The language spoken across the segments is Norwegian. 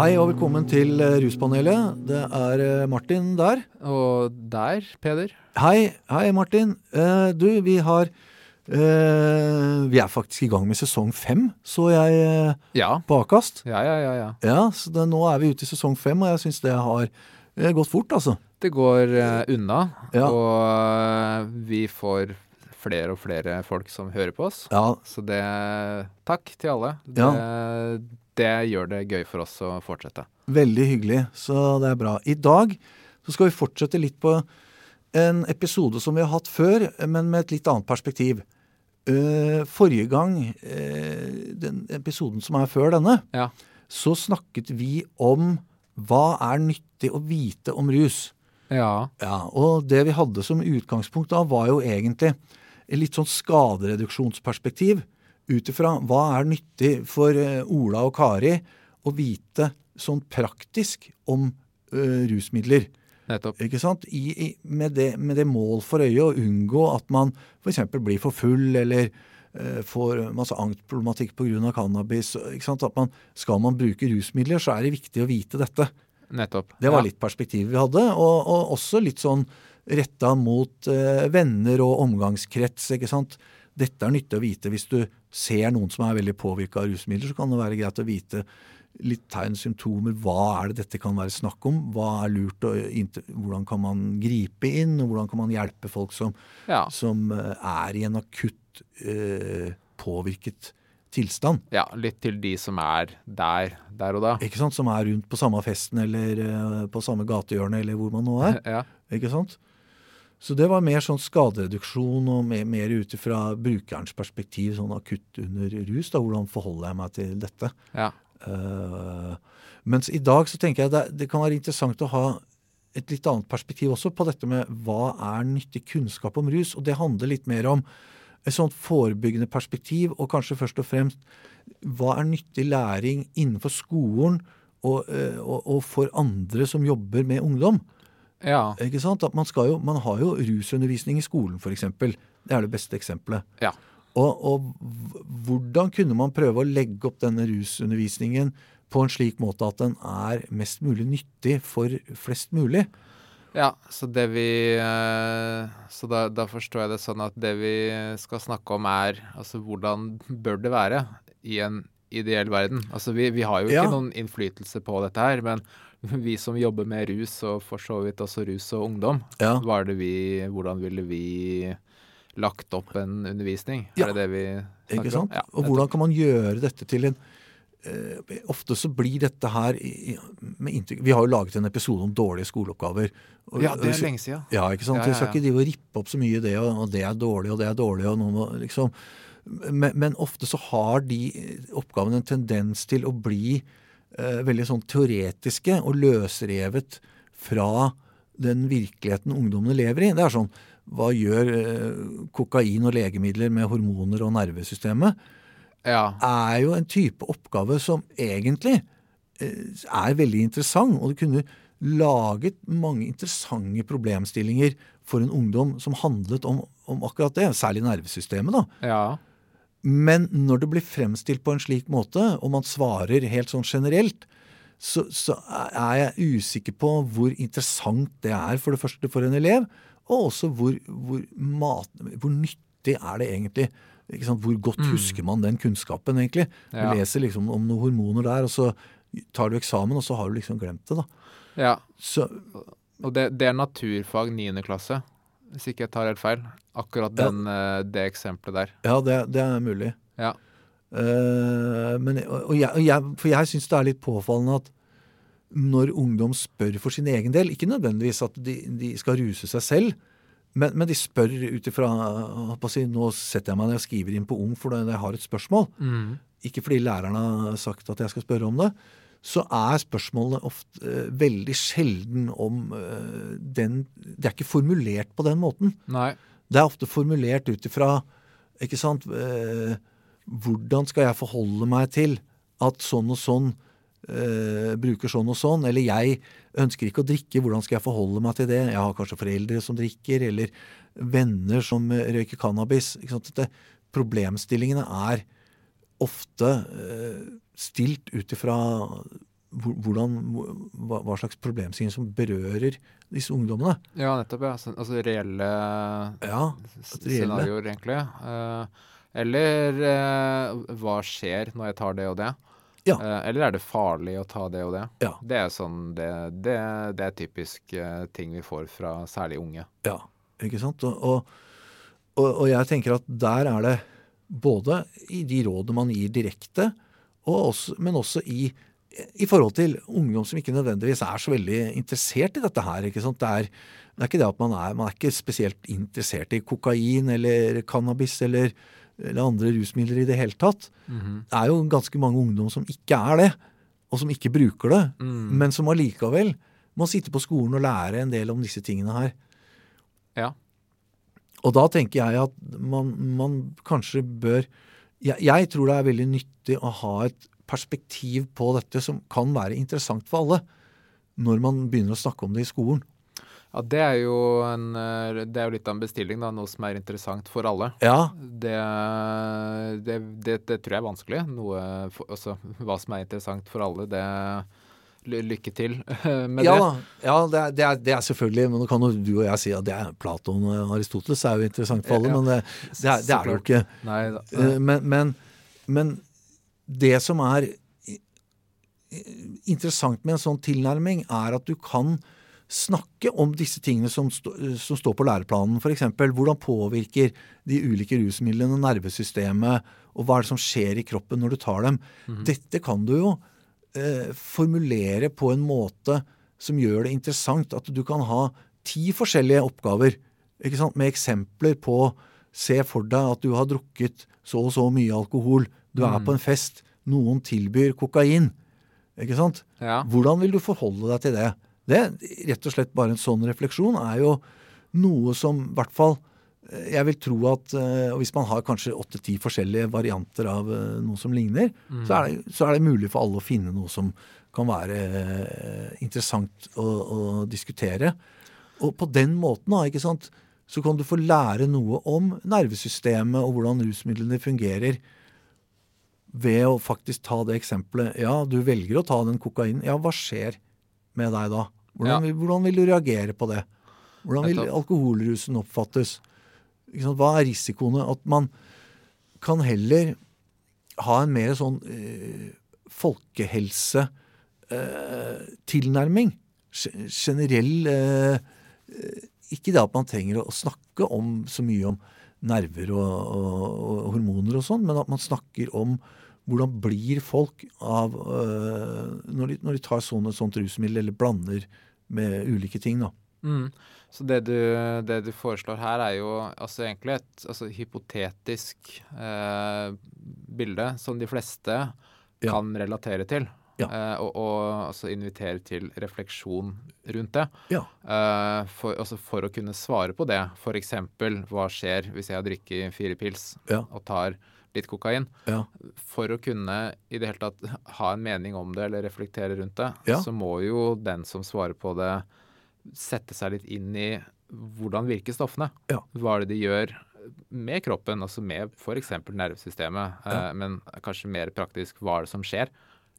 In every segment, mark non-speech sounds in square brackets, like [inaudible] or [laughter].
Hei og velkommen til eh, Ruspanelet. Det er eh, Martin der. Og der, Peder. Hei, hei Martin. Eh, du, vi har Vi er faktisk i gang med sesong fem, så jeg Ja. på Akast. Ja, ja, ja. ja. Ja, så det, nå er vi ute i sesong fem, og jeg syns det har gått fort, altså. Det går unna, Ja. og vi får flere og flere folk som hører på oss. Ja, Så det Takk til alle. Det, det gjør det gøy for oss å fortsette. Veldig hyggelig, så det er bra. I dag så skal vi fortsette litt på en episode som vi har hatt før, men med et litt annet perspektiv. Eh, forrige gang, eh, den episoden som er før denne, Ja. så snakket vi om hva er nyttig å vite om rus. Ja. Ja, og det vi hadde som utgangspunkt da, var jo egentlig et litt sånn skadereduksjonsperspektiv. Ut ifra hva er nyttig for eh, Ola og Kari å vite sånn praktisk om uh, rusmidler. Nettopp. Ikke sant? I, i, med, det, med det mål for øye å unngå at man f.eks. blir for full eller uh, får masse angstproblematikk pga. cannabis. Ikke sant? At man, skal man bruke rusmidler, så er det viktig å vite dette. Nettopp. Det var ja. litt perspektivet vi hadde, og, og også litt sånn retta mot uh, venner og omgangskrets. ikke sant? Dette er nyttig å vite hvis du ser noen som er veldig påvirka av rusmidler. Så kan det være greit å vite litt tegn, symptomer. Hva er det dette kan være snakk om? Hva er lurt Og Hvordan kan man gripe inn? og Hvordan kan man hjelpe folk som, Ja. som eh, er i en akutt eh, påvirket tilstand? ja. Litt til de som er der, der og da. Ikke sant? Som er rundt på samme festen eller eh, på samme gatehjørne eller hvor man nå er. [laughs] Ja. Ikke sant? Så det var mer sånn skadereduksjon og mer, mer ut fra brukerens perspektiv, sånn akutt under rus. da, Hvordan forholder jeg meg til dette? ja. Uh, mens i dag så tenker jeg det, det kan være interessant å ha et litt annet perspektiv også på dette med hva er nyttig kunnskap om rus. Og det handler litt mer om et sånt forebyggende perspektiv, og kanskje først og fremst hva er nyttig læring innenfor skolen og, eh, og, og for andre som jobber med ungdom. Ja. Ikke sant? At man, skal jo, man har jo rusundervisning i skolen, f.eks. Det er det beste eksempelet. Ja. Og, og hvordan kunne man prøve å legge opp denne rusundervisningen på en slik måte at den er mest mulig nyttig for flest mulig? Ja, så det vi eh, Så da, da forstår jeg det sånn at det vi skal snakke om er altså hvordan bør det være i en ideell verden? Altså vi, vi har jo Ja. ikke noen innflytelse på dette her, men [laughs] vi som jobber med rus, og for så vidt også rus og ungdom, Ja. vi, hvordan ville vi lagt opp en undervisning? Ja. Er det det vi snakker om? Ja, og hvordan kan man gjøre dette til en uh, Ofte så blir dette her i- med inntrykk Vi har jo laget en episode om dårlige skoleoppgaver. Og- Ja, det er lenge siden. Ja, ikke sant? Vi skal ikke drive og rippe opp så mye i det, og, og det er dårlig, og det er dårlig, og noe må liksom men, men ofte så har de oppgavene en tendens til å bli veldig sånn teoretiske og løsrevet fra den virkeligheten ungdommene lever i. Det er sånn Hva gjør eh, kokain og legemidler med hormoner og nervesystemet? Ja. er jo en type oppgave som egentlig eh, er veldig interessant. Og det kunne laget mange interessante problemstillinger for en ungdom som handlet om, om akkurat det, særlig nervesystemet. da. ja. Men når det blir fremstilt på en slik måte, og man svarer helt sånn generelt, så, så er jeg usikker på hvor interessant det er for det første for en elev, og også hvor, hvor, mat, hvor nyttig er det egentlig. Ikke sant? Hvor godt husker man den kunnskapen, egentlig? Du Ja. leser liksom om noen hormoner der, og så tar du eksamen, og så har du liksom glemt det. da. ja. Så, Og det, det er naturfag 9. klasse, hvis ikke jeg tar helt feil. Akkurat Ja. den, eh, det eksempelet der. ja, det, det er mulig. Ja. Uh, men, og, jeg, og jeg, for jeg syns det er litt påfallende at når ungdom spør for sin egen del, ikke nødvendigvis at de, de skal ruse seg selv, men, men de spør ut ifra si, Nå setter jeg meg ned og skriver inn på Ung fordi jeg har et spørsmål. Ikke fordi læreren har sagt at jeg skal spørre om det. Så er spørsmålene ofte uh, veldig sjelden om uh, den Det er ikke formulert på den måten. Nei. Det er ofte formulert ut ifra ikke sant, uh, Hvordan skal jeg forholde meg til at sånn og sånn bruker sånn og sånn? Eller jeg ønsker ikke å drikke, hvordan skal jeg forholde meg til det? Jeg har kanskje foreldre som drikker, eller venner som røyker cannabis. Problemstillingene er ofte eh, stilt ut ifra hvordan, hva, hva slags problemstillinger som berører disse ungdommene. Ja, nettopp. ja. Altså reelle Ja, reelle. scenarioer, egentlig. Eh, eller eh, hva skjer når jeg tar det og det? Ja. Eller er det farlig å ta det og det? Ja. Det er sånn, det, det, det er typisk ting vi får fra særlig unge. Ja, ikke sant? Og, og, og jeg tenker at der er det både i de rådene man gir direkte, og også, men også i, i forhold til ungdom som ikke nødvendigvis er så veldig interessert i dette her. ikke sant? Det er, det er ikke det at man er, man er ikke spesielt interessert i kokain eller cannabis eller, eller andre rusmidler i det hele tatt. Det er jo ganske mange ungdom som ikke er det, og som ikke bruker det, Mm. men som allikevel må sitte på skolen og lære en del om disse tingene her. Og da tenker jeg at man, man kanskje bør jeg, jeg tror det er veldig nyttig å ha et perspektiv på dette som kan være interessant for alle, når man begynner å snakke om det i skolen. Ja, det er jo en, det er jo litt av en bestilling, da. Noe som er interessant for alle. Ja, Det, det, det, tror jeg er vanskelig. Noe for, altså, hva som er interessant for alle, det Lykke til [laughs] med ja, det. ja det, er, det, er, det er selvfølgelig Men nå kan jo du og jeg si at det er Platon og Aristoteles er jo interessant for alle, Ja, men det, det, er, det er det jo ikke. Nei. Eh, Men, men, men det som er interessant med en sånn tilnærming, er at du kan snakke om disse tingene som, stå, som står på læreplanen. F.eks. hvordan påvirker de ulike rusmidlene nervesystemet, og hva er det som skjer i kroppen når du tar dem. Dette kan du jo eh, formulere på en måte som gjør det interessant. At du kan ha ti forskjellige oppgaver ikke sant? med eksempler på Se for deg at du har drukket så og så mye alkohol. Du er på en fest. Noen tilbyr kokain. Ikke sant? Ja. Hvordan vil du forholde deg til det? Det, rett og slett bare en sånn refleksjon, er jo noe som i hvert fall jeg vil tro at eh, og Hvis man har kanskje åtte-ti forskjellige varianter av eh, noe som ligner, så, er det, så er det mulig for alle å finne noe som kan være eh, interessant å, å diskutere. Og på den måten da, ikke sant, så kan du få lære noe om nervesystemet og hvordan rusmidlene fungerer ved å faktisk ta det eksempelet. Ja, du velger å ta den kokainen. Ja, hva skjer med deg da? Hvordan, Ja. hvordan vil du reagere på det? Hvordan vil alkoholrusen oppfattes? Hva er risikoene? At man kan heller ha en mer sånn eh, folkehelsetilnærming. Generell eh, eh, Ikke det at man trenger å snakke om så mye om nerver og, og, og hormoner og sånn, men at man snakker om hvordan blir folk av øh, når, de, når de tar sånne, sånt rusmiddel eller blander med ulike ting. da. Mm. Så det du, det du foreslår her, er jo altså egentlig et altså, hypotetisk eh, bilde som de fleste Ja. kan relatere til. Ja. Eh, og, og altså invitere til refleksjon rundt det. Ja. Eh, for, altså for å kunne svare på det. F.eks.: Hva skjer hvis jeg drikker fire pils og tar litt kokain? Ja. For å kunne i det hele tatt ha en mening om det eller reflektere rundt det, Ja. så må jo den som svarer på det, sette seg litt inn i hvordan virker stoffene. Ja. Hva er det de gjør med kroppen, altså med f.eks. nervesystemet. Ja. Eh, men kanskje mer praktisk hva er det som skjer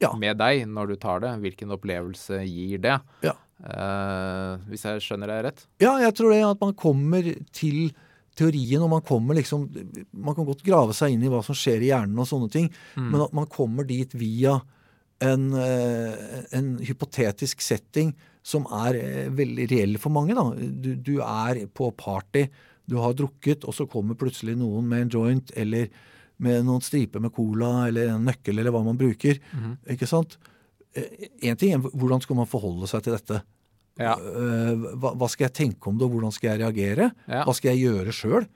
Ja. med deg når du tar det? Hvilken opplevelse gir det? Ja. Eh, hvis jeg skjønner deg rett? Ja, jeg tror det at man kommer til teorien, og man kommer liksom Man kan godt grave seg inn i hva som skjer i hjernen og sånne ting, men at man kommer dit via eh, en hypotetisk setting som er eh, veldig reell for mange. da. Du, du er på party, du har drukket, og så kommer plutselig noen med en joint eller med noen striper med cola eller en nøkkel eller hva man bruker. Ikke sant? Én ting er hvordan skal man forholde seg til dette? Ja. Eh, hva, hva skal jeg tenke om det, og hvordan skal jeg reagere? Ja. Hva skal jeg gjøre sjøl?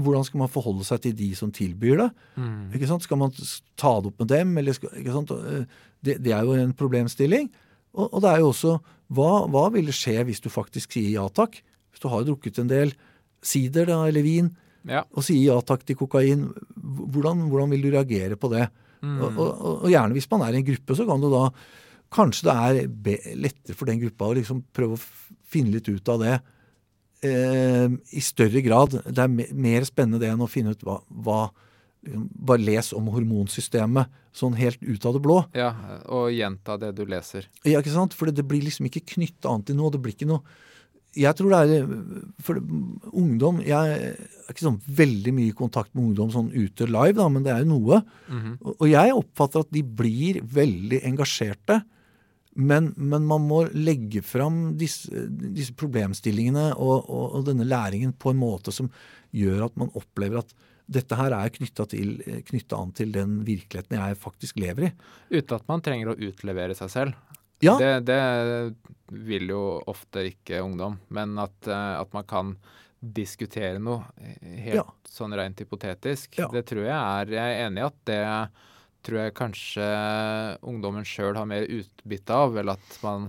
Hvordan skal man forholde seg til de som tilbyr det? Ikke sant? Skal man ta det opp med dem? Eller skal, ikke sant? Eh, Det, det er jo en problemstilling. Og, og det er jo også hva, hva ville skje hvis du faktisk sier ja takk? Hvis du har drukket en del sider da, eller vin Ja. og sier ja takk til kokain, hvordan, hvordan vil du reagere på det? Og, og, og- og gjerne hvis man er i en gruppe, så kan du da Kanskje det er lettere for den gruppa å liksom prøve å finne litt ut av det eh, i større grad. Det er me mer spennende det enn å finne ut hva, hva bare les om hormonsystemet sånn helt ut av det blå. Ja, og gjenta det du leser. Ja, ikke sant? For det blir liksom ikke knytta an til noe. Det blir ikke noe Jeg tror det er For ungdom Jeg er ikke sånn veldig mye i kontakt med ungdom sånn ute live, da, men det er jo noe. og, og jeg oppfatter at de blir veldig engasjerte. Men, men man må legge fram disse, disse problemstillingene og, og, og denne læringen på en måte som gjør at man opplever at dette her er knytta an til den virkeligheten jeg faktisk lever i. Uten at man trenger å utlevere seg selv. Ja. Det, det vil jo ofte ikke ungdom. Men at, eh, at man kan diskutere noe helt Ja. sånn rent hypotetisk, Ja. det tror jeg er Jeg er enig i at det tror jeg kanskje ungdommen sjøl har mer utbytte av, eller at man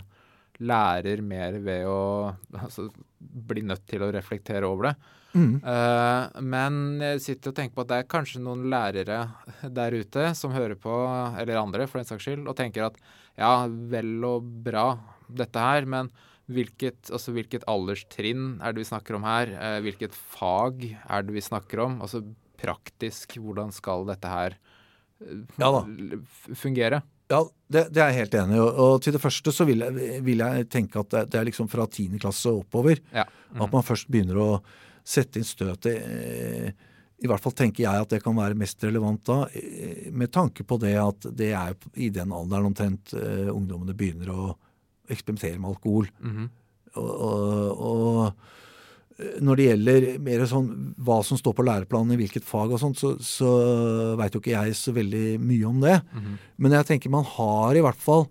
lærer mer ved å altså, bli nødt til å reflektere over det. Mm. Uh, men jeg sitter og tenker på at det er kanskje noen lærere der ute som hører på, eller andre for den saks skyld, og tenker at ja, vel og bra dette her, men hvilket, altså hvilket alderstrinn er det vi snakker om her? Uh, hvilket fag er det vi snakker om? Altså praktisk, hvordan skal dette her Ja da. fungere? Ja, det, det er jeg helt enig i. Og, til det første så vil jeg, vil jeg tenke at det, det er liksom fra 10. klasse oppover. Ja. At man først begynner å sette inn støtet. eh, I hvert fall tenker jeg at det kan være mest relevant da, eh, med tanke på det at det er i den alderen omtrent eh, ungdommene begynner å eksperimentere med alkohol. Mhm. Og, og, og når det gjelder mer sånn hva som står på læreplanen i hvilket fag og sånt, så, så veit jo ikke jeg så veldig mye om det. Mhm. Men jeg tenker man har i hvert fall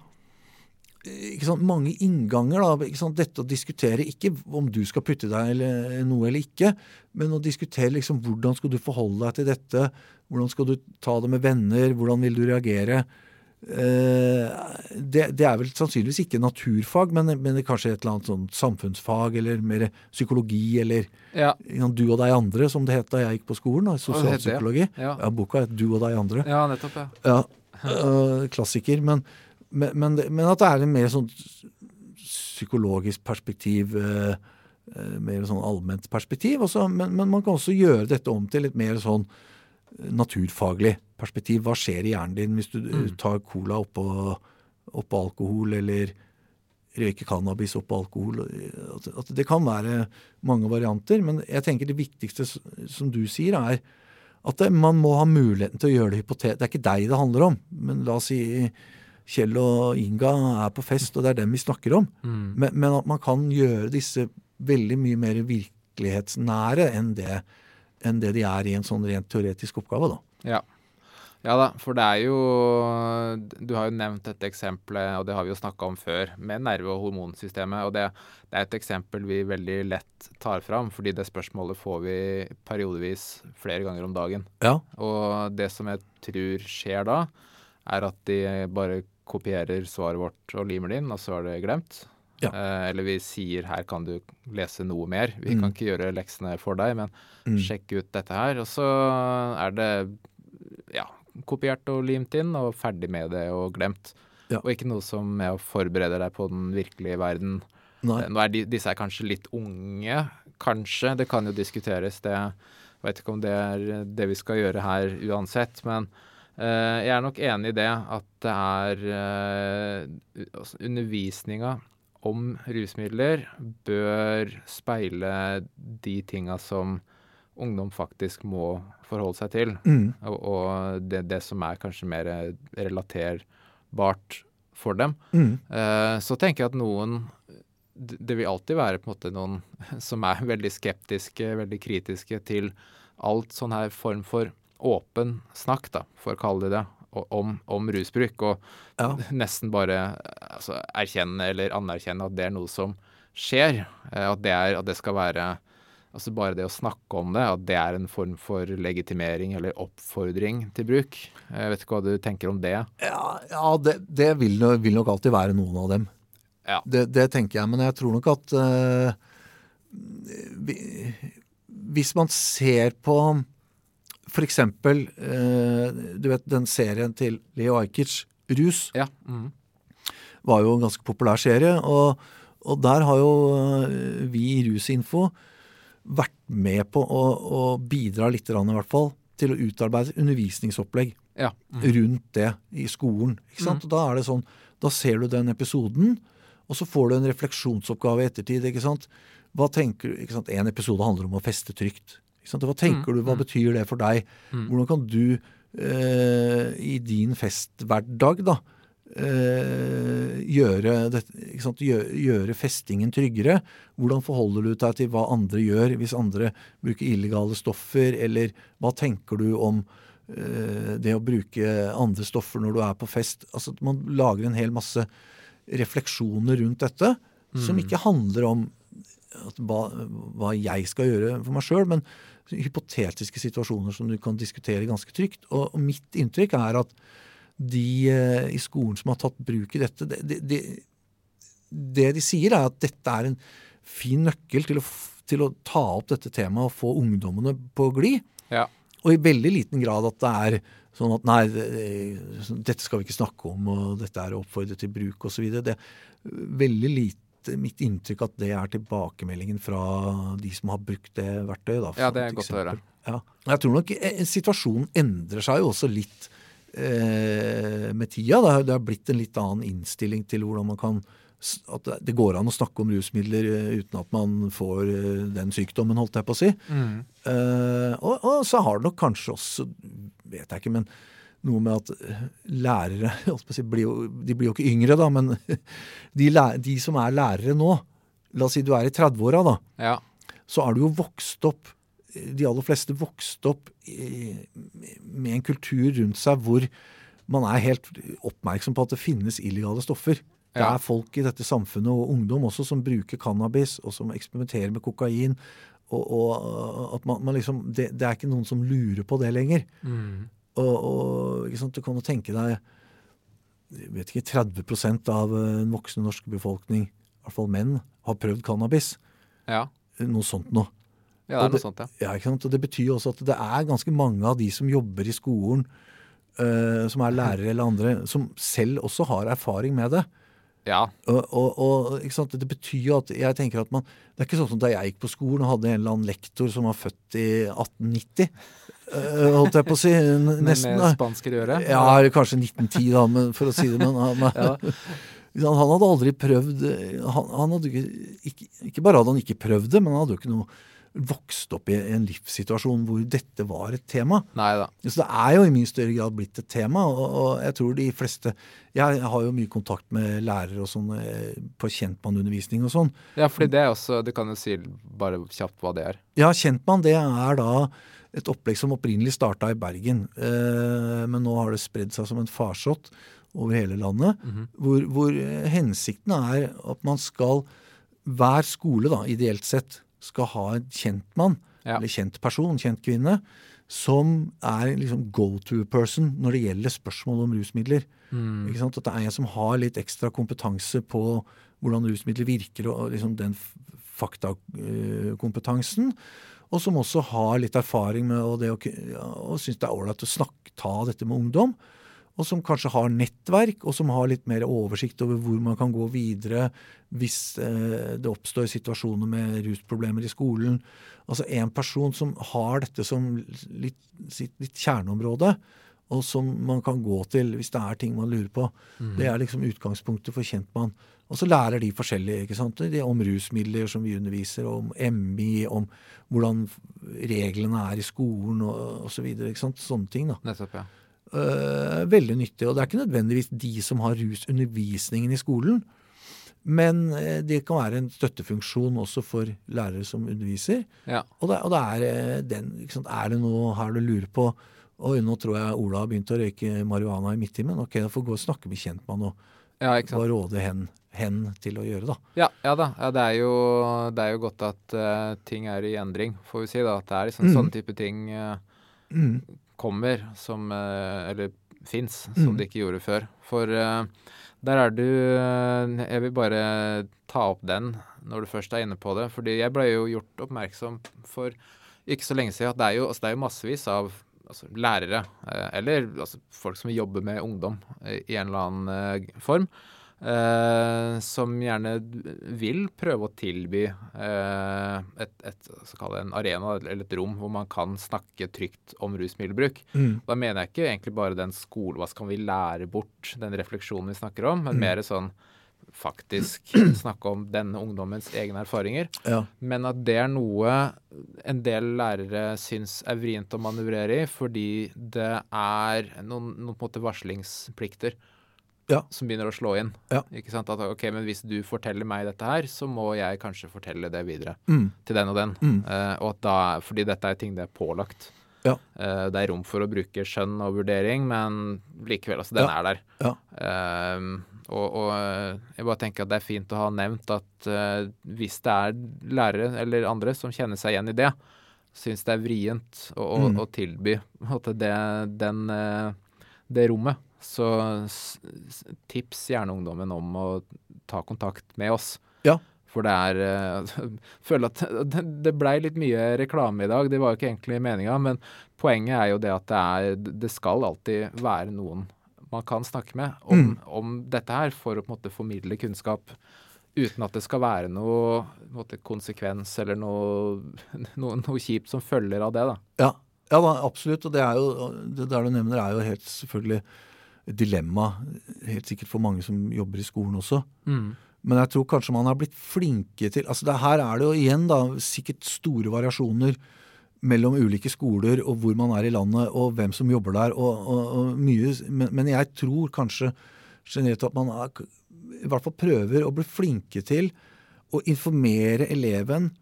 sant, mange innganger. da, sant, Dette å diskutere ikke om du skal putte deg eller noe eller ikke, men å diskutere liksom hvordan skal du forholde deg til dette. Hvordan skal du ta det med venner? Hvordan vil du reagere? Eh, det, det er vel sannsynligvis ikke naturfag, men, men det er kanskje et eller annet sånn samfunnsfag eller mer psykologi eller Ja. du og deg andre, som det het da jeg gikk på skolen. Sosialpsykologi. ja. Ja, boka het Du og deg andre. ja, nettopp, ja. Ja, øh, klassiker. Men, men, men, men at det er en mer sånn psykologisk perspektiv, øh, mer sånn allment perspektiv. Også, men, men man kan også gjøre dette om til litt mer sånn naturfaglig perspektiv. Hva skjer i hjernen din hvis du mm. tar cola oppå, oppå alkohol, eller røyker cannabis oppå alkohol? At, at det kan være mange varianter. Men jeg tenker det viktigste, som du sier, er at det, man må ha muligheten til å gjøre det hypotetisk. Det er ikke deg det handler om, men la oss si Kjell og Inga er på fest, og det er dem vi snakker om. Mm. Men, men at man kan gjøre disse veldig mye mer virkelighetsnære enn det, enn det de er i en sånn rent teoretisk oppgave. da. Ja. ja da, for det er jo Du har jo nevnt dette eksempelet, og det har vi jo snakka om før, med nerve- og hormonsystemet. Og det, det er et eksempel vi veldig lett tar fram, fordi det spørsmålet får vi periodevis flere ganger om dagen. Ja. Og det som jeg tror skjer da, er at de bare kopierer svaret vårt og limer det inn, og så er det glemt. Ja. Eh, eller vi sier her kan du lese noe mer. Vi Mm. kan ikke gjøre leksene for deg, men Mm. sjekk ut dette her. Og så er det ja, kopiert og limt inn, og ferdig med det og glemt. Ja. Og ikke noe som med å forberede deg på den virkelige verden. Nei. Eh, Nå er de, disse er kanskje litt unge, kanskje. Det kan jo diskuteres. Det jeg vet ikke om det er det vi skal gjøre her uansett. Men eh, jeg er nok enig i det at det er uh, Undervisninga om rusmidler bør speile de tinga som ungdom faktisk må forholde seg til. Mm. Og, og det, det som er kanskje mer relaterbart for dem. Mm. Eh, så tenker jeg at noen Det vil alltid være på en måte noen [laughs] som er veldig skeptiske, veldig kritiske til alt sånn her form for åpen snakk, da, for å kalle det det, om, om rusbruk. Og Ja. [laughs] nesten bare altså, erkjenne eller anerkjenne at det er noe som skjer. eh, At det, er, at det skal være Altså bare det å snakke om det, at det er en form for legitimering eller oppfordring til bruk. Jeg vet ikke hva du tenker om det? Ja, ja det, det vil, vil nok alltid være noen av dem. Ja. Det, det tenker jeg, men jeg tror nok at uh, vi, Hvis man ser på for eksempel eh, Du vet den serien til Leo Ajkic, Rus, Ja. mm. var jo en ganske populær serie. Og, og der har jo eh, vi i Rusinfo vært med på å, å bidra litt, i hvert fall, til å utarbeide undervisningsopplegg Ja. Mm. rundt det i skolen. ikke sant? Og Da er det sånn, da ser du den episoden, og så får du en refleksjonsoppgave i ettertid. ikke sant? Hva tenker du, ikke sant? En episode handler om å feste trygt. Hva tenker du, hva betyr det for deg? Hvordan kan du eh, i din festhverdag da, eh, gjøre, det? Gjøre, gjøre festingen tryggere? Hvordan forholder du deg til hva andre gjør hvis andre bruker illegale stoffer? Eller hva tenker du om eh, det å bruke andre stoffer når du er på fest? Altså Man lager en hel masse refleksjoner rundt dette, som ikke handler om at hva, hva jeg skal gjøre for meg sjøl, men hypotetiske situasjoner som du kan diskutere ganske trygt. Og, og mitt inntrykk er at de eh, i skolen som har tatt bruk i dette, det, det, det, det de sier, er at dette er en fin nøkkel til å, til å ta opp dette temaet og få ungdommene på glid. Ja. Og i veldig liten grad at det er sånn at nei, dette skal vi ikke snakke om, og dette er å oppfordre til bruk osv. Det veldig lite mitt inntrykk at det er tilbakemeldingen fra de som har brukt det verktøyet. Da, Ja, det er godt å høre. Ja. Jeg tror nok eh, situasjonen endrer seg jo også litt eh, med tida. Det har, det har blitt en litt annen innstilling til hvordan man kan at det- det går an å snakke om rusmidler eh, uten at man får eh, den sykdommen, holdt jeg på å si. Mm. Eh, og, og så har det nok kanskje også, vet jeg ikke, men noe med at eh, lærere [laughs] si, blir jo, De blir jo ikke yngre, da, men [laughs] de, de som er lærere nå La oss si du er i 30-åra, da. Ja. Så er du jo vokst opp De aller fleste vokst opp i, med en kultur rundt seg hvor man er helt oppmerksom på at det finnes illegale stoffer. Det er folk i dette samfunnet, og ungdom også, som bruker cannabis, og som eksperimenterer med kokain. Og, og at man, man liksom, det, det er ikke noen som lurer på det lenger. Mm. Og, og sant, Du kan jo tenke deg jeg vet ikke, 30 av eh, den voksne norske befolkning, i hvert fall menn, har prøvd cannabis. ja. Noe sånt noe. Ja, det er noe sånt, ja. Ja, ikke sant? Og Det betyr også at det er ganske mange av de som jobber i skolen, uh, som er lærere eller andre, som selv også har erfaring med det. Ja. Og, og, og ikke sant? Det betyr jo at jeg tenker at man Det er ikke sånn som da jeg gikk på skolen og hadde en eller annen lektor som var født i 1890, eh, holdt jeg på å si. Nesten. med da. spansk i øret? Ja, kanskje 1910, da, men for å si det. Men han, [laughs] han hadde aldri prøvd han, han hadde ikke, ikke, bare hadde han ikke prøvd det, men han hadde jo ikke noe vokst opp i en livssituasjon hvor dette var et tema. Neida. Så det er jo i mye større grad blitt et tema, og, og jeg tror de fleste Jeg har jo mye kontakt med lærere og sånn eh, på kjentmannundervisning og sånn. Ja, fordi det er også Du kan jo si bare kjapt hva det er. Ja, Kjentmann det er da et opplegg som opprinnelig starta i Bergen, eh, men nå har det spredd seg som en farsott over hele landet. hvor, hvor eh, hensikten er at man skal Hver skole, da, ideelt sett, skal ha en kjentmann, Ja. eller kjent person, kjent kvinne, som er liksom go to person når det gjelder spørsmål om rusmidler. Ikke sant? At det er en som har litt ekstra kompetanse på hvordan rusmidler virker, og liksom den faktakompetansen. Og som også har litt erfaring med og det å, og syns det er ålreit å snakke, ta dette med ungdom. Og som kanskje har nettverk, og som har litt mer oversikt over hvor man kan gå videre hvis eh, det oppstår situasjoner med rusproblemer i skolen. Altså en person som har dette som litt, sitt litt kjerneområde, og som man kan gå til hvis det er ting man lurer på. Det er liksom utgangspunktet for kjentmann. Og så lærer de forskjellige ikke sant? De om rusmidler som vi underviser, om MI, om hvordan reglene er i skolen og osv. Så Sånne ting. da. Nettopp, ja. Uh, veldig nyttig. Og det er ikke nødvendigvis de som har rusundervisningen i skolen. Men eh, det kan være en støttefunksjon også for lærere som underviser. Ja. Og det, og det er eh, den ikke sant? Er det noe her du lurer på? Oi, nå tror jeg Ola har begynt å røyke marihuana i midttimen. Ok, da får gå og snakke med kjentmann og, ja, ikke og råde hen, hen til å gjøre, da. Ja, ja da. Ja, det, er jo, det er jo godt at uh, ting er i endring, får vi si. da. At det er liksom Mm. sånne type ting uh, Mm. kommer som uh, Eller fins, Mm. som det ikke gjorde før. For der er du Jeg vil bare ta opp den når du først er inne på det. Fordi jeg ble jo gjort oppmerksom for ikke så lenge siden at det er jo, altså det er jo massevis av altså, lærere, eller altså, folk som jobber med ungdom i en eller annen form, eh, som gjerne vil prøve å tilby eh, et, et, en arena eller et rom hvor man kan snakke trygt om rusmiddelbruk. Mm. Da mener jeg ikke egentlig bare den skole, hva skal vi lære bort, den refleksjonen vi snakker om, men mm. mer sånn faktisk [clears throat] snakke om denne ungdommens egne erfaringer. Ja. Men at det er noe en del lærere syns er vrient å manøvrere i, fordi det er noen, noen varslingsplikter ja. som begynner å slå inn. Ja. Ikke sant? At ok, men hvis du forteller meg dette her, så må jeg kanskje fortelle det videre mm. til den og den. Mm. Uh, og at da, fordi dette er ting det er pålagt. Ja. Uh, det er rom for å bruke skjønn og vurdering, men likevel, altså, den er der. Uh, og, og, jeg bare tenker at det er fint å ha nevnt at hvis det er lærere eller andre som kjenner seg igjen i det, syns det er vrient å, å, mm. å tilby det, den, det rommet så tips gjerne ungdommen om å ta kontakt med oss. Ja. For det er eh, [laughs] føler at [laughs] det blei litt mye reklame i dag. Det var jo ikke egentlig meninga, men poenget er jo det at det er Det skal alltid være noen man kan snakke med om, mm. om dette her, for å på en måte formidle kunnskap. Uten at det skal være noe måte, konsekvens eller noe, [laughs] noe, noe, kjipt som følger av det. da. Ja, ja absolutt. Og det er jo, det der du nevner, er jo helt selvfølgelig dilemma helt sikkert for mange som jobber i skolen også. Mm. Men jeg tror kanskje man har blitt flinke til altså det, Her er det jo igjen da sikkert store variasjoner mellom ulike skoler og hvor man er i landet og hvem som jobber der og, og, og mye men, men, jeg tror kanskje generelt at man er, i hvert fall prøver å bli flinke til å informere eleven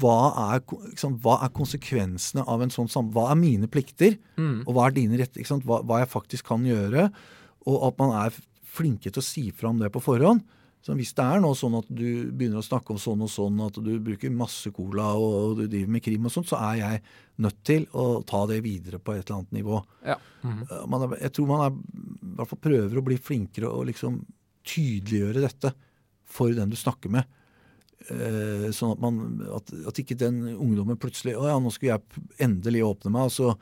hva er, liksom, hva er, konsekvensene av en sånn samtale? Hva er mine plikter, mm. og hva er dine rett, hva, hva, jeg faktisk kan gjøre? Og at man er flinke til å si fra om det på forhånd. Så hvis det er nå sånn at du begynner å snakke om sånn og sånn, at du bruker masse cola og, og du driver med krim og sånt, så er jeg nødt til å ta det videre på et eller annet nivå. Ja. Mm Man, jeg tror man er, i hvert fall prøver å bli flinkere og liksom tydeliggjøre dette for den du snakker med. Eh, sånn at, man, at, at, ikke den ungdommen plutselig Å ja, nå skulle jeg endelig åpne meg, og så,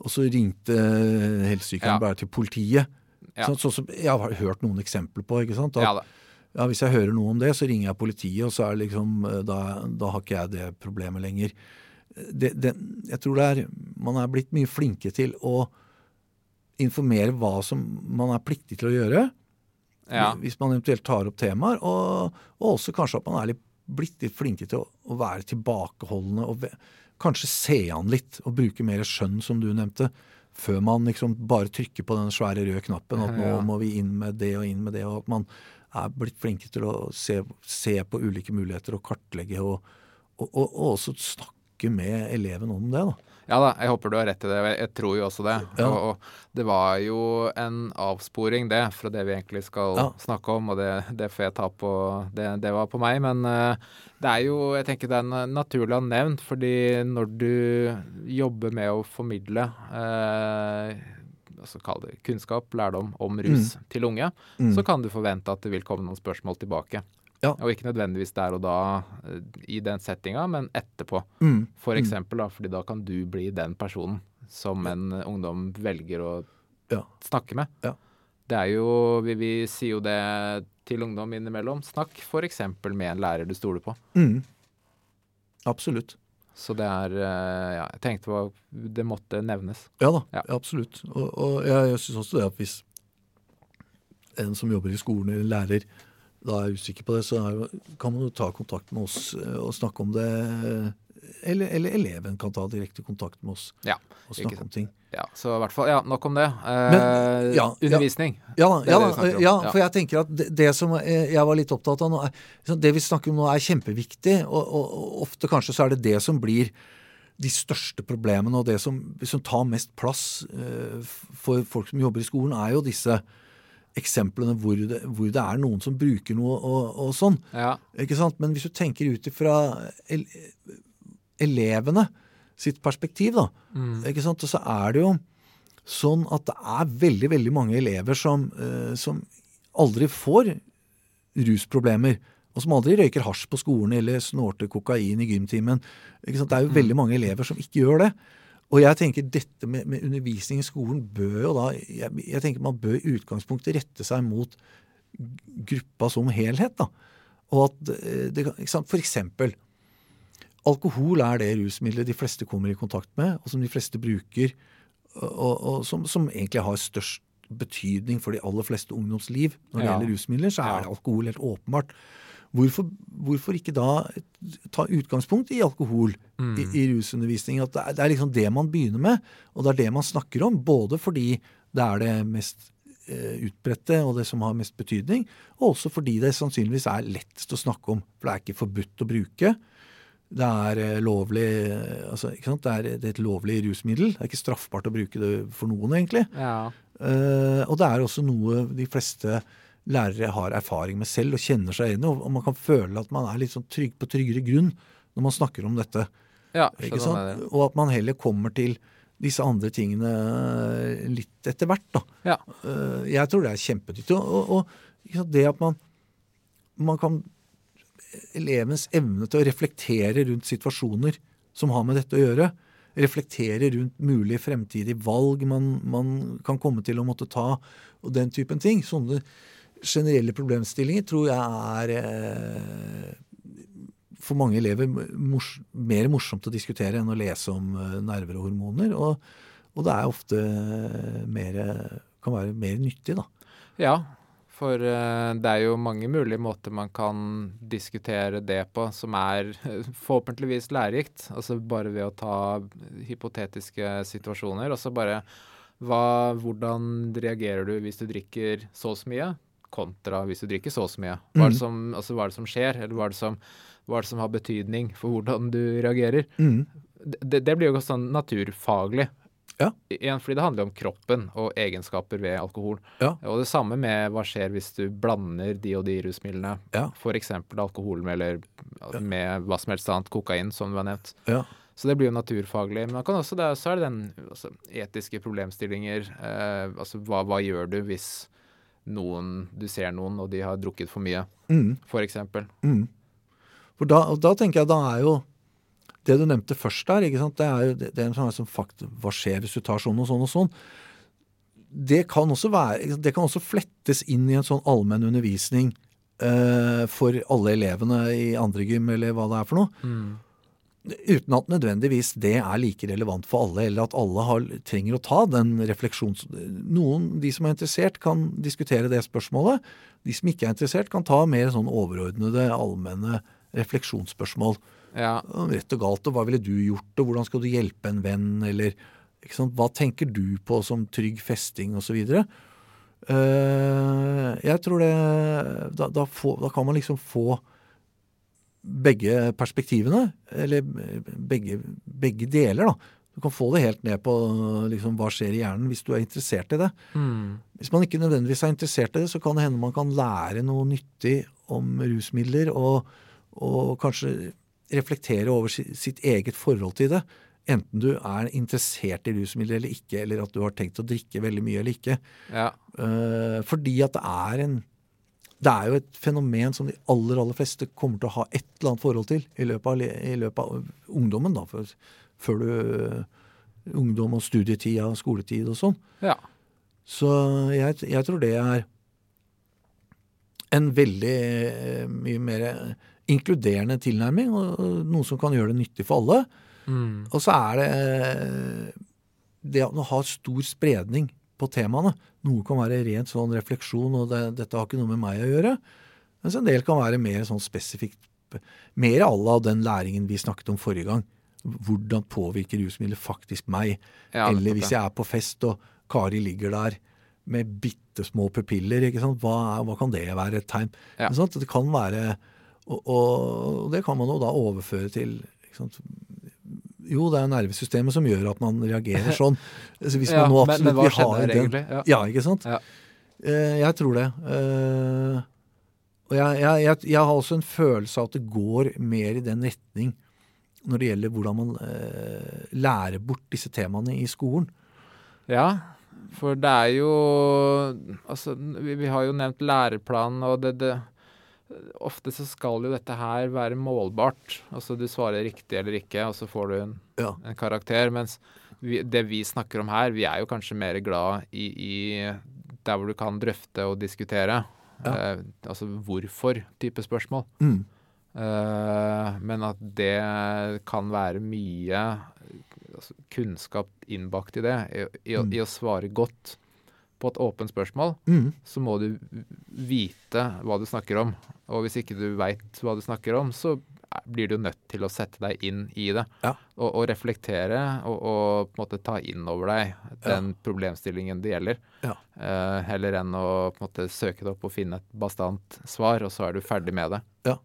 og så ringte helsesykepleieren ja. bare til politiet. Ja. Sånn, sånn som jeg har hørt noen eksempler på. ikke sant? At, ja, ja, Hvis jeg hører noe om det, så ringer jeg politiet, og så er det liksom, eh, da, da har ikke jeg det problemet lenger. Det, det, jeg tror det er, man er blitt mye flinke til å informere hva som man er pliktig til å gjøre. Ja. Hvis man eventuelt tar opp temaer. Og, og, også kanskje at man er litt blitt litt flinke til å, å være tilbakeholdne og kanskje se an litt og bruke mer skjønn, som du nevnte, før man liksom bare trykker på den svære røde knappen at nå må vi inn med det og inn med det, og at man er blitt flinke til å se, se på ulike muligheter og kartlegge og, og, og, og også snakke med eleven om det. da. Ja da, jeg håper du har rett i det. Jeg tror jo også det. Ja. Og, og, det var jo en avsporing, det, fra det vi egentlig skal ja. snakke om. Og det, det, får jeg ta på det, det var på meg. Men uh, det er jo Jeg tenker det er naturlig å ha nevnt, fordi når du jobber med å formidle uh, altså kall det kunnskap, lærdom om rus mm. til unge, mm. så kan du forvente at det vil komme noen spørsmål tilbake. Ja. Og ikke nødvendigvis der og da eh, i den settinga, men etterpå. Mm. For mm. eksempel, da, fordi da kan du bli den personen som en ungdom velger å ja. snakke med. Ja. Det er jo vi, vi, sier jo det til ungdom innimellom. Snakk f.eks. med en lærer du stoler på. Mm. Absolutt. Så det er eh, Ja, jeg tenkte på Det måtte nevnes. Ja da, ja. absolutt. Og, og jeg, jeg syns også det at hvis en som jobber i skolen eller lærer, da er usikker på det, så kan man jo ta kontakt med oss eh, og snakke om det. Eller, eller eleven kan ta direkte kontakt med oss ja, og snakke om ting. Ja, så i hvert fall, ja, Nok om det. Eh, Men, ja, undervisning. Ja, ja, ja, for jeg tenker at det, det, som jeg var litt opptatt av nå, er, det vi snakker om nå, er kjempeviktig. Og, og, ofte kanskje så er det det som blir de største problemene, og det som, som tar mest plass uh, for folk som jobber i skolen, er jo disse eksemplene hvor det, hvor det, er noen som bruker noe og, og sånn. Ja. Ikke sant? Men hvis du tenker ut ifra elevene sitt perspektiv, da, mm. ikke sant? så er det jo sånn at det er veldig veldig mange elever som, eh, som aldri får rusproblemer. Og som aldri røyker hasj på skolen eller snorter kokain i gymtimen. Det er jo mm. veldig mange elever som ikke gjør det. Og jeg tenker dette med, med, undervisning i skolen bør jo da jeg, jeg, tenker Man bør i utgangspunktet rette seg mot gruppa som helhet. da. Og at eh, det? For eksempel, alkohol er det rusmiddelet de fleste kommer i kontakt med, og som de fleste bruker, og, og som, som, egentlig har størst betydning for de aller fleste ungdomsliv. Når det ja. gjelder rusmidler, så er det alkohol helt åpenbart. Hvorfor, hvorfor, ikke da ta utgangspunkt i alkohol mm. i, i, rusundervisning? At det er, det er, liksom det man begynner med, og det er det man snakker om. Både fordi det er det mest eh, utbredte og det som har mest betydning, og også fordi det sannsynligvis er lettest å snakke om. For det er ikke forbudt å bruke. Det er eh, lovlig eh, altså, det, er, det, er, et lovlig rusmiddel. Det er ikke straffbart å bruke det for noen, egentlig. Ja. Uh, og det er også noe de fleste lærere har erfaring med selv og kjenner seg igjen i. Og man kan føle at man er litt sånn trygg på tryggere grunn når man snakker om dette. Ja, og at man heller kommer til disse andre tingene litt etter hvert. da. Ja. Eh, jeg tror det er kjempenyttig. Og, og, og, det at man, man kan Elevens evne til å reflektere rundt situasjoner som har med dette å gjøre. Reflektere rundt mulige fremtidige valg man, man kan komme til å måtte ta, og den typen ting. Sånne generelle problemstillinger tror jeg er eh, for mange elever mors mer morsomt å diskutere enn å lese om eh, nerver og hormoner. Og, og det er ofte eh, mer, kan være mer nyttig, da. Ja, for det er jo mange mulige måter man kan diskutere det på som er forhåpentligvis lærerikt. Altså bare ved å ta hypotetiske situasjoner. Og bare hva, hvordan reagerer du hvis du drikker så og så mye, kontra hvis du drikker så og så mye? Hva er, mm. som, altså, hva er det som skjer, eller hva er det som, er det som har betydning for hvordan du reagerer? Mm. Det, det, blir jo sånn naturfaglig. Ja. Igjen fordi det handler om kroppen og egenskaper ved alkohol. Ja. Og det samme med hva skjer hvis du blander de og de rusmidlene. Ja. F.eks. alkohol med, eller med hva som helst annet, kokain, som du har nevnt. Ja. Så det blir jo naturfaglig. Men også det, så er det den altså, etiske problemstillinger. Eh, altså hva, hva, gjør du hvis noen, du ser noen og de har drukket for mye, mm. f.eks. Mm. For da, da, tenker jeg da er jo det du nevnte først der, det er jo det, det er en sånn fakt, Hva skjer hvis du tar sånn og sånn og sånn? Det kan også, være, det kan også flettes inn i en sånn allmenn undervisning eh, for alle elevene i andre gym, eller hva det er for noe. Mm. Uten at nødvendigvis det er like relevant for alle, eller at alle har, trenger å ta den refleksjons... Noen, de som er interessert, kan diskutere det spørsmålet. De som ikke er interessert, kan ta mer sånn overordnede, allmenne refleksjonsspørsmål. Ja. Rett og galt, og hva ville du gjort, og hvordan skal du hjelpe en venn, eller Hva tenker du på som trygg festing, osv. Uh, jeg tror det da, da, få, da kan man liksom få begge perspektivene, eller begge, begge, deler, da. Du kan få det helt ned på liksom, hva skjer i hjernen hvis du er interessert i det. Mm. Hvis man ikke nødvendigvis er interessert i det, så kan det hende man kan lære noe nyttig om rusmidler, og, og kanskje reflektere over sitt eget forhold til det. Enten du er interessert i rusmidler eller ikke, eller at du har tenkt å drikke veldig mye eller ikke. Ja. Uh, fordi at det er en det er jo et fenomen som de aller aller fleste kommer til å ha et eller annet forhold til i løpet av, i løpet av ungdommen. da, for, Før du Ungdom og studietida og skoletid og sånn. Ja. Så jeg, jeg, tror det er en veldig eh, mye mer inkluderende tilnærming, og noe som kan gjøre det nyttig for alle. Mm. Og så er det eh, det å ha stor spredning på temaene. Noe kan være rent sånn refleksjon, og det, dette har ikke noe med meg å gjøre. Mens en del kan være mer sånn spesifikt Mer à la den læringen vi snakket om forrige gang. Hvordan påvirker rusmidler faktisk meg? Ja, Eller hvis jeg er på fest og Kari ligger der med bitte små pupiller, ikke sant? Hva, hva kan det være et tegn? Ja. Det kan være og, og, det kan man jo da overføre til? Jo, det er nervesystemet som gjør at man reagerer [laughs] sånn. Så hvis man nå absolutt men, men hva skjedde her egentlig? Ja. ja. ikke sant? Ja. Uh, jeg tror det. Uh, og jeg, jeg, jeg, jeg, har også en følelse av at det går mer i den retning når det gjelder hvordan man uh, lærer bort disse temaene i skolen. Ja, for det er jo Altså, vi, vi har jo nevnt læreplanen, og det, det Ofte så skal jo dette her være målbart. Altså du svarer riktig eller ikke, og så får du en, ja. en karakter. Mens vi, det vi snakker om her, vi er jo kanskje mer glad i, i, der hvor du kan drøfte og diskutere. Ja. Eh, altså hvorfor-type spørsmål. Mm. Eh, men at det kan være mye altså, kunnskap innbakt i det. I, i, Mm. I å svare godt på et åpent spørsmål, Mm. så må du vite hva du snakker om. Og hvis ikke du veit hva du snakker om, så blir du nødt til å sette deg inn i det. Ja. Og, og reflektere og, og på en måte ta inn over deg den problemstillingen det gjelder. Ja. Eh, heller enn å på en måte søke det opp og finne et bastant svar, og så er du ferdig med det. Ja.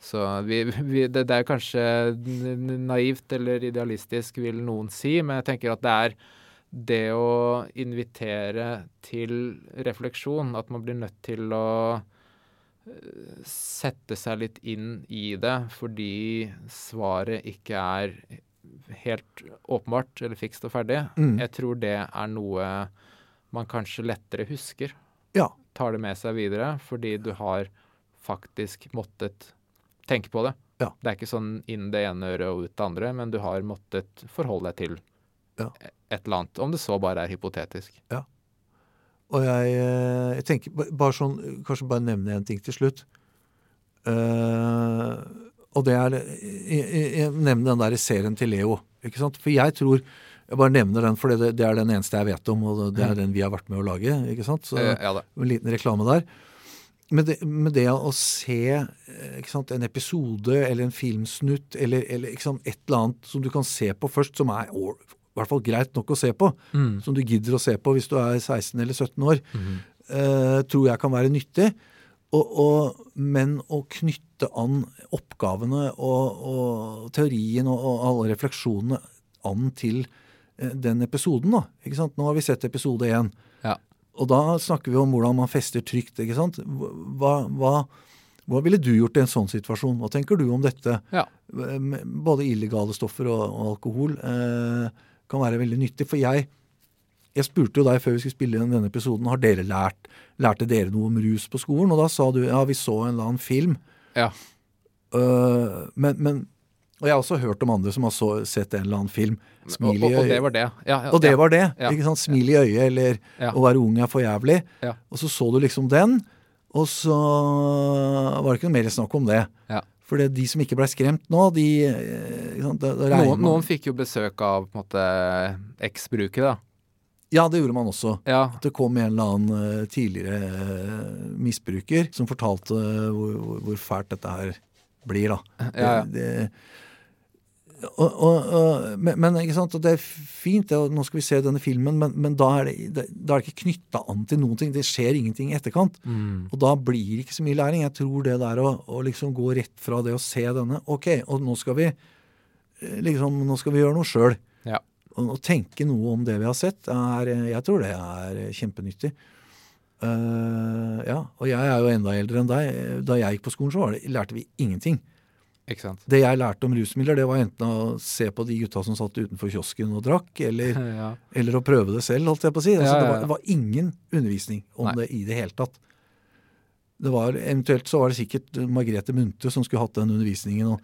Så vi, vi, det, det er kanskje naivt eller idealistisk, vil noen si, men jeg tenker at det er det å invitere til refleksjon, at man blir nødt til å eh, sette seg litt inn i det, fordi svaret ikke er helt åpenbart eller fikst og ferdig. Mm. Jeg tror det er noe man kanskje lettere husker. Ja. Tar det med seg videre, fordi du har faktisk måttet tenke på det. Ja. Det er ikke sånn inn det ene øret og ut det andre, men du har måttet forholde deg til Ja. et eller annet. Om det så bare er hypotetisk. Og jeg, eh, jeg tenker bare sånn, Kanskje bare nevne en ting til slutt. Uh, og det er jeg, jeg, jeg nevner den der serien til Leo. ikke sant? For jeg tror Jeg bare nevner den, for det, det er den eneste jeg vet om, og det er den vi har vært med å lage. ikke sant? Så Eh, ja en liten reklame der. Men det, med det å se eh, ikke sant, en episode eller en filmsnutt eller, eller sant, et eller annet som du kan se på først, som er hvert fall greit nok å se på, Mm. som du gidder å se på hvis du er 16 eller 17 år, mm. eh, tror jeg kan være nyttig. Og, og, men å knytte an oppgavene og, og teorien og, alle refleksjonene an til eh, den episoden. da, ikke sant? Nå har vi sett episode én. Ja. Og da snakker vi om hvordan man fester trygt. ikke sant? Hva, hva, hva ville du gjort i en sånn situasjon? Hva tenker du om dette? Ja. Både illegale stoffer og, og alkohol eh, kan være veldig nyttig. For jeg, jeg spurte jo deg før vi skulle spille inn denne episoden, har dere lært, lærte dere noe om rus på skolen? Og da sa du ja, vi så en eller annen film. Ja. Uh, men, men, og jeg har også hørt om andre som har så, sett en eller annen film. Og, Smil og, i og det var det. Ja, ja, Og det ja. var det. Ja. ikke sant? Smil i øyet eller Ja. å være ung er for jævlig. Ja. Og så så du liksom den, og så var det ikke noe mer snakk om det. For de som ikke ble skremt nå, de eh, sant? Da, da Noen, noen fikk jo besøk av på en måte eksbrukere, da. Ja, det gjorde man også. Ja. At det kom en eller annen eh, tidligere eh, misbruker som fortalte hvor, hvor, hvor fælt dette her blir, da. Ja, ja. Det, det, og, og, og, men, ikke sant, og det er fint, det, og nå skal vi se denne filmen, men, men da, er det, det, da er det ikke knytta an til noen ting. Det skjer ingenting i etterkant. Mm. Og da blir det ikke så mye læring. Jeg tror det der å, å liksom gå rett fra det å se denne Ok, og nå skal vi eh, liksom, nå skal vi gjøre noe sjøl. Ja. Tenke noe om det vi har sett, er, eh, jeg tror det er eh, kjempenyttig. Uh, ja, og jeg er jo enda eldre enn deg. Da jeg gikk på skolen, så var det, lærte vi ingenting. Det jeg lærte om rusmidler, det var enten å se på de gutta som satt utenfor kiosken og drakk, eller, [laughs] Ja. eller å prøve det selv, holdt jeg på å si. Altså, Ja, ja, det, var, det var ingen undervisning om Nei. det i det hele tatt. Det var, eventuelt så var det sikkert Margrethe Munthe som skulle hatt den undervisningen. Og,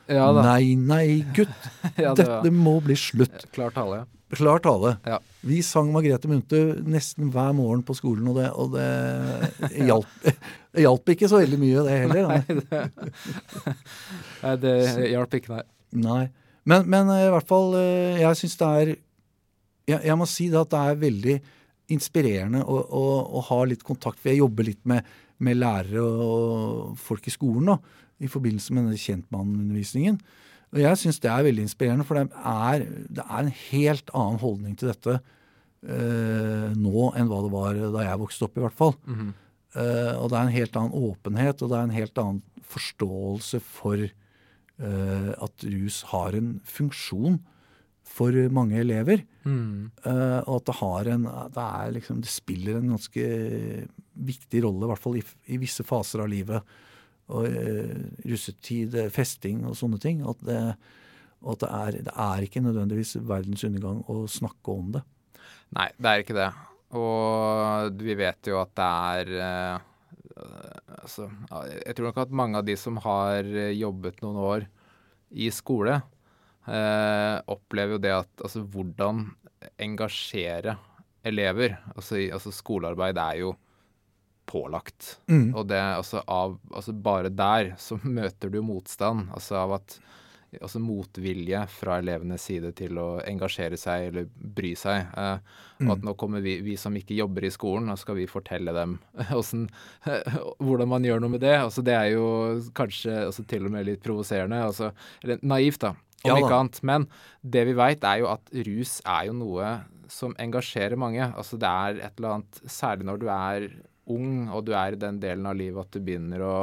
nei, nei, gutt! [laughs] Dette må bli slutt. klar tale. ja. Klar tale. Ja. Vi sang Margrethe Munthe nesten hver morgen på skolen, og det, og det [laughs] hjalp, hjalp ikke så veldig mye, det heller. [laughs] Nei. Det, nei, det hjalp ikke, nei. Nei. Men, men eh, i hvert fall, eh, jeg syns det er jeg, jeg må si det at det er veldig inspirerende å, å, å ha litt kontakt. For jeg jobber litt med, med lærere og folk i skolen nå, i forbindelse med denne kjentmannundervisningen. Og jeg syns det er veldig inspirerende, for det er, det er en helt annen holdning til dette eh, nå enn hva det var da jeg vokste opp, i hvert fall. Mhm. Eh, og det er en helt annen åpenhet, og det er en helt annen forståelse for eh, at rus har en funksjon for mange elever. Mm. eh, og at det har en det, er liksom, det spiller en ganske viktig rolle, i hvert fall i, i visse faser av livet. Og uh, russetid, eh, festing og sånne ting. At det, at det er, det er ikke nødvendigvis verdens undergang å snakke om det. Nei, det er ikke det. Og vi vet jo at det er uh, Altså, jeg tror nok at mange av de som har jobbet noen år i skole, uh, opplever jo det at altså hvordan engasjere elever Altså, altså skolearbeid er jo pålagt. Mm. Og det, altså, av, altså bare der [laughs] så møter du motstand. Altså av at altså motvilje fra elevenes side til å engasjere seg eller bry seg. Eh, og at Mm. nå kommer vi, vi som ikke jobber i skolen, nå skal vi fortelle dem [laughs] hvordan, [laughs] hvordan man gjør noe med det. Altså det er jo kanskje altså til og med litt provoserende. Altså, eller naivt, da. Om Ja da. ikke annet. Men det vi veit, er jo at rus er jo noe som engasjerer mange. Altså det er et eller annet Særlig når du er ung og du er i den delen av livet at du begynner å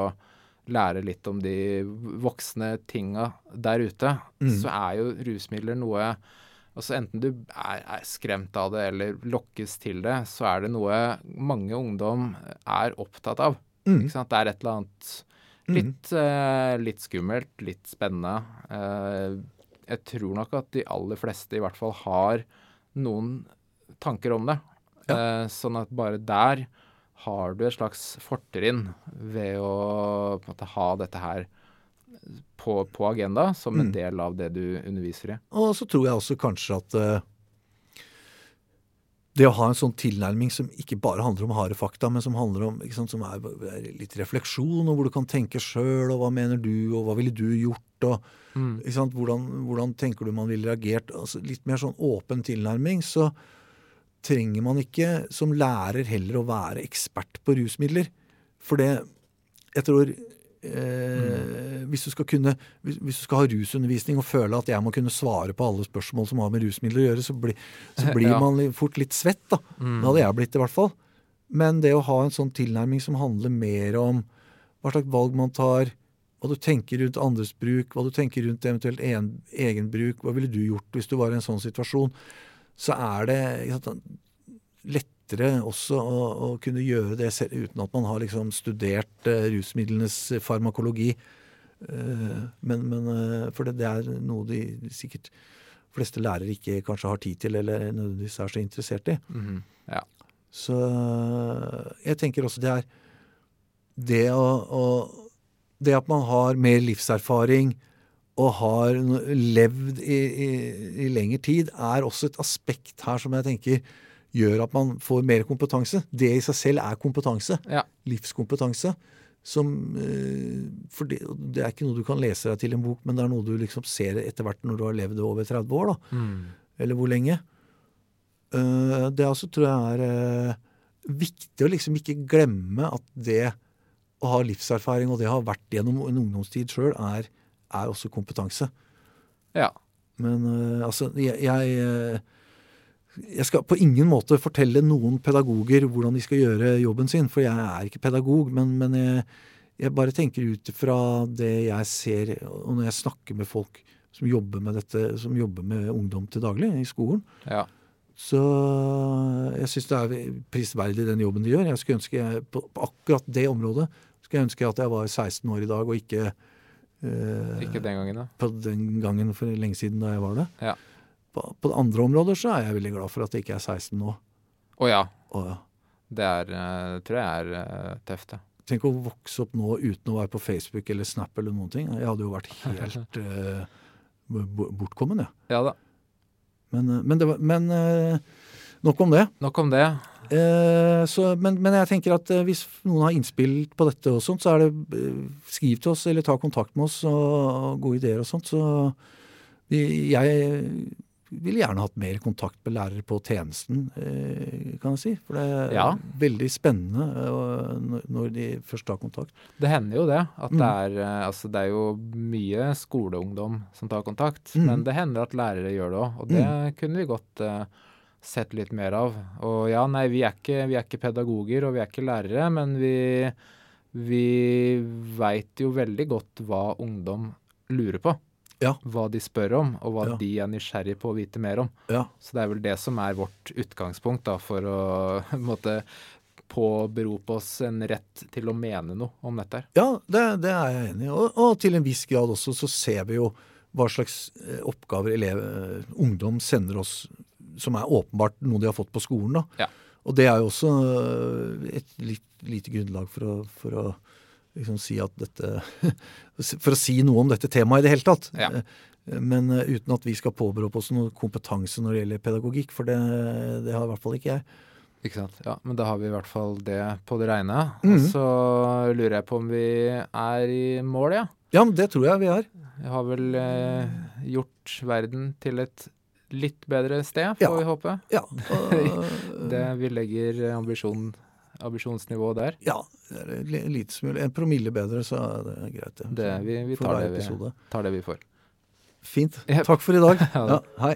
lære litt om de voksne tinga der ute, Mm. så er jo rusmidler noe Altså Enten du er, er skremt av det eller lokkes til det, så er det noe mange ungdom er opptatt av. Mm. Det er et eller annet litt, eh, litt skummelt, litt spennende. Eh, jeg tror nok at de aller fleste i hvert fall har noen tanker om det. Eh, sånn at bare der har du et slags fortrinn ved å måte, ha dette her på, på agenda som en Mm. del av det du underviser i. Og så tror jeg også kanskje at uh, det å ha en sånn tilnærming som ikke bare handler om harde fakta, men som handler om sant, som er, er litt refleksjon, og hvor du kan tenke sjøl, og hva mener du, og hva ville du gjort, og ikke sant, hvordan, hvordan tenker du man ville reagert? Altså, litt mer sånn åpen tilnærming. Så trenger man ikke som lærer heller å være ekspert på rusmidler. For det Jeg tror eh, hvis, du skal kunne, hvis, hvis du skal ha rusundervisning og føle at jeg må kunne svare på alle spørsmål som har med rusmidler å gjøre, så, bli, så [laughs] blir Ja. man fort litt svett. da. Det hadde jeg blitt, i hvert fall. Men det å ha en sånn tilnærming som handler mer om hva slags valg man tar, hva du tenker rundt andres bruk, hva du tenker rundt eventuelt en, egen bruk, hva ville du gjort hvis du var i en sånn situasjon, så er det sant, lettere også å, å kunne gjøre det selv, uten at man har liksom studert uh, rusmidlenes farmakologi. Uh, men, men uh, For det, det er noe de sikkert fleste lærere ikke kanskje har tid til, eller nødvendigvis er så interessert i. Mhm. Ja. Så jeg tenker også det er det å, å Det at man har mer livserfaring og har levd i, i, i lengre tid, er også et aspekt her som jeg tenker gjør at man får mer kompetanse. Det i seg selv er kompetanse. Ja. Livskompetanse. Som, eh, for det, det er ikke noe du kan lese deg til i en bok, men det er noe du liksom ser etter hvert når du har levd over 30 år. da Mm. eller hvor lenge. Eh, det også tror jeg er eh, viktig å liksom ikke glemme at det å ha livserfaring og det å ha vært gjennom en ungdomstid sjøl, er, er også kompetanse. ja. Men uh, altså, jeg, jeg eh, jeg skal på ingen måte fortelle noen pedagoger hvordan de skal gjøre jobben sin, for jeg er ikke pedagog. Men, men jeg, jeg bare tenker ut fra det jeg ser, og når jeg snakker med folk som jobber med dette, som jobber med ungdom til daglig i skolen, ja. så jeg syns det er prisverdig den jobben de gjør. Jeg skulle ønske jeg, på, på akkurat det området skulle jeg ønske at jeg var 16 år i dag, og ikke, eh, Ikke den gangen, da. på den gangen for lenge siden da jeg var det. Ja. På, på andre områder så er jeg veldig glad for at jeg ikke er 16 nå. Å ja. Og ja. Det er, eh, tror jeg er eh, tøft, det. Tenk å vokse opp nå uten å være på Facebook eller Snap eller noen ting. Jeg hadde jo vært helt [laughs] eh, bortkommen, jeg. Ja da. Men, eh, men, det var, men eh, nok om det. Nok om det. Eh, så, men, men jeg tenker at eh, hvis noen har innspill på dette, og sånt, så er det eh, skriv til oss eller ta kontakt med oss og, gode ideer og sånt. Så vi, jeg ville gjerne hatt mer kontakt med lærere på tjenesten, eh, kan jeg si. For det er Ja. veldig spennende når- de først tar kontakt. Det hender jo det. At Mm. det er Altså, det er jo mye skoleungdom som tar kontakt. Mm. Men det hender at lærere gjør det òg. Og det kunne vi godt sett litt mer av. Og ja, nei, vi er ikke, vi er ikke pedagoger, og vi er ikke lærere, men vi, vi veit jo veldig godt hva ungdom lurer på. Ja. Hva de spør om, og hva Ja. de er nysgjerrig på å vite mer om. Ja. Så det er vel det som er vårt utgangspunkt da, for å [laughs] på påberope oss en rett til å mene noe om dette. her. Ja, det, det er jeg enig i. Og, og til en viss grad også så ser vi jo hva slags eh, oppgaver elev, eh, ungdom sender oss, som er åpenbart noe de har fått på skolen. da. Ja. Og det er jo også eh, et litt lite grunnlag for å, for å liksom si at dette [laughs] For å si noe om dette temaet i det hele tatt. Ja. Eh, Men eh, uten at vi skal påberope oss noe kompetanse når det gjelder pedagogikk, for det, det har i hvert fall ikke jeg. Ikke sant. Ja, men da har vi i hvert fall det på det reine. Mm. Og så lurer jeg på om vi er i mål, ja. Ja, men det tror jeg vi er. Vi har vel eh, gjort verden til et litt bedre sted, får Ja. vi håpe. Ja. [laughs] Det, vi legger ambisjon, ambisjonsnivået der. ja litt er li- smule. En promille bedre, så er det greit. det. Vi, vi tar, det vi, tar det vi får. Fint. Takk for i dag. [laughs] Ja, hei.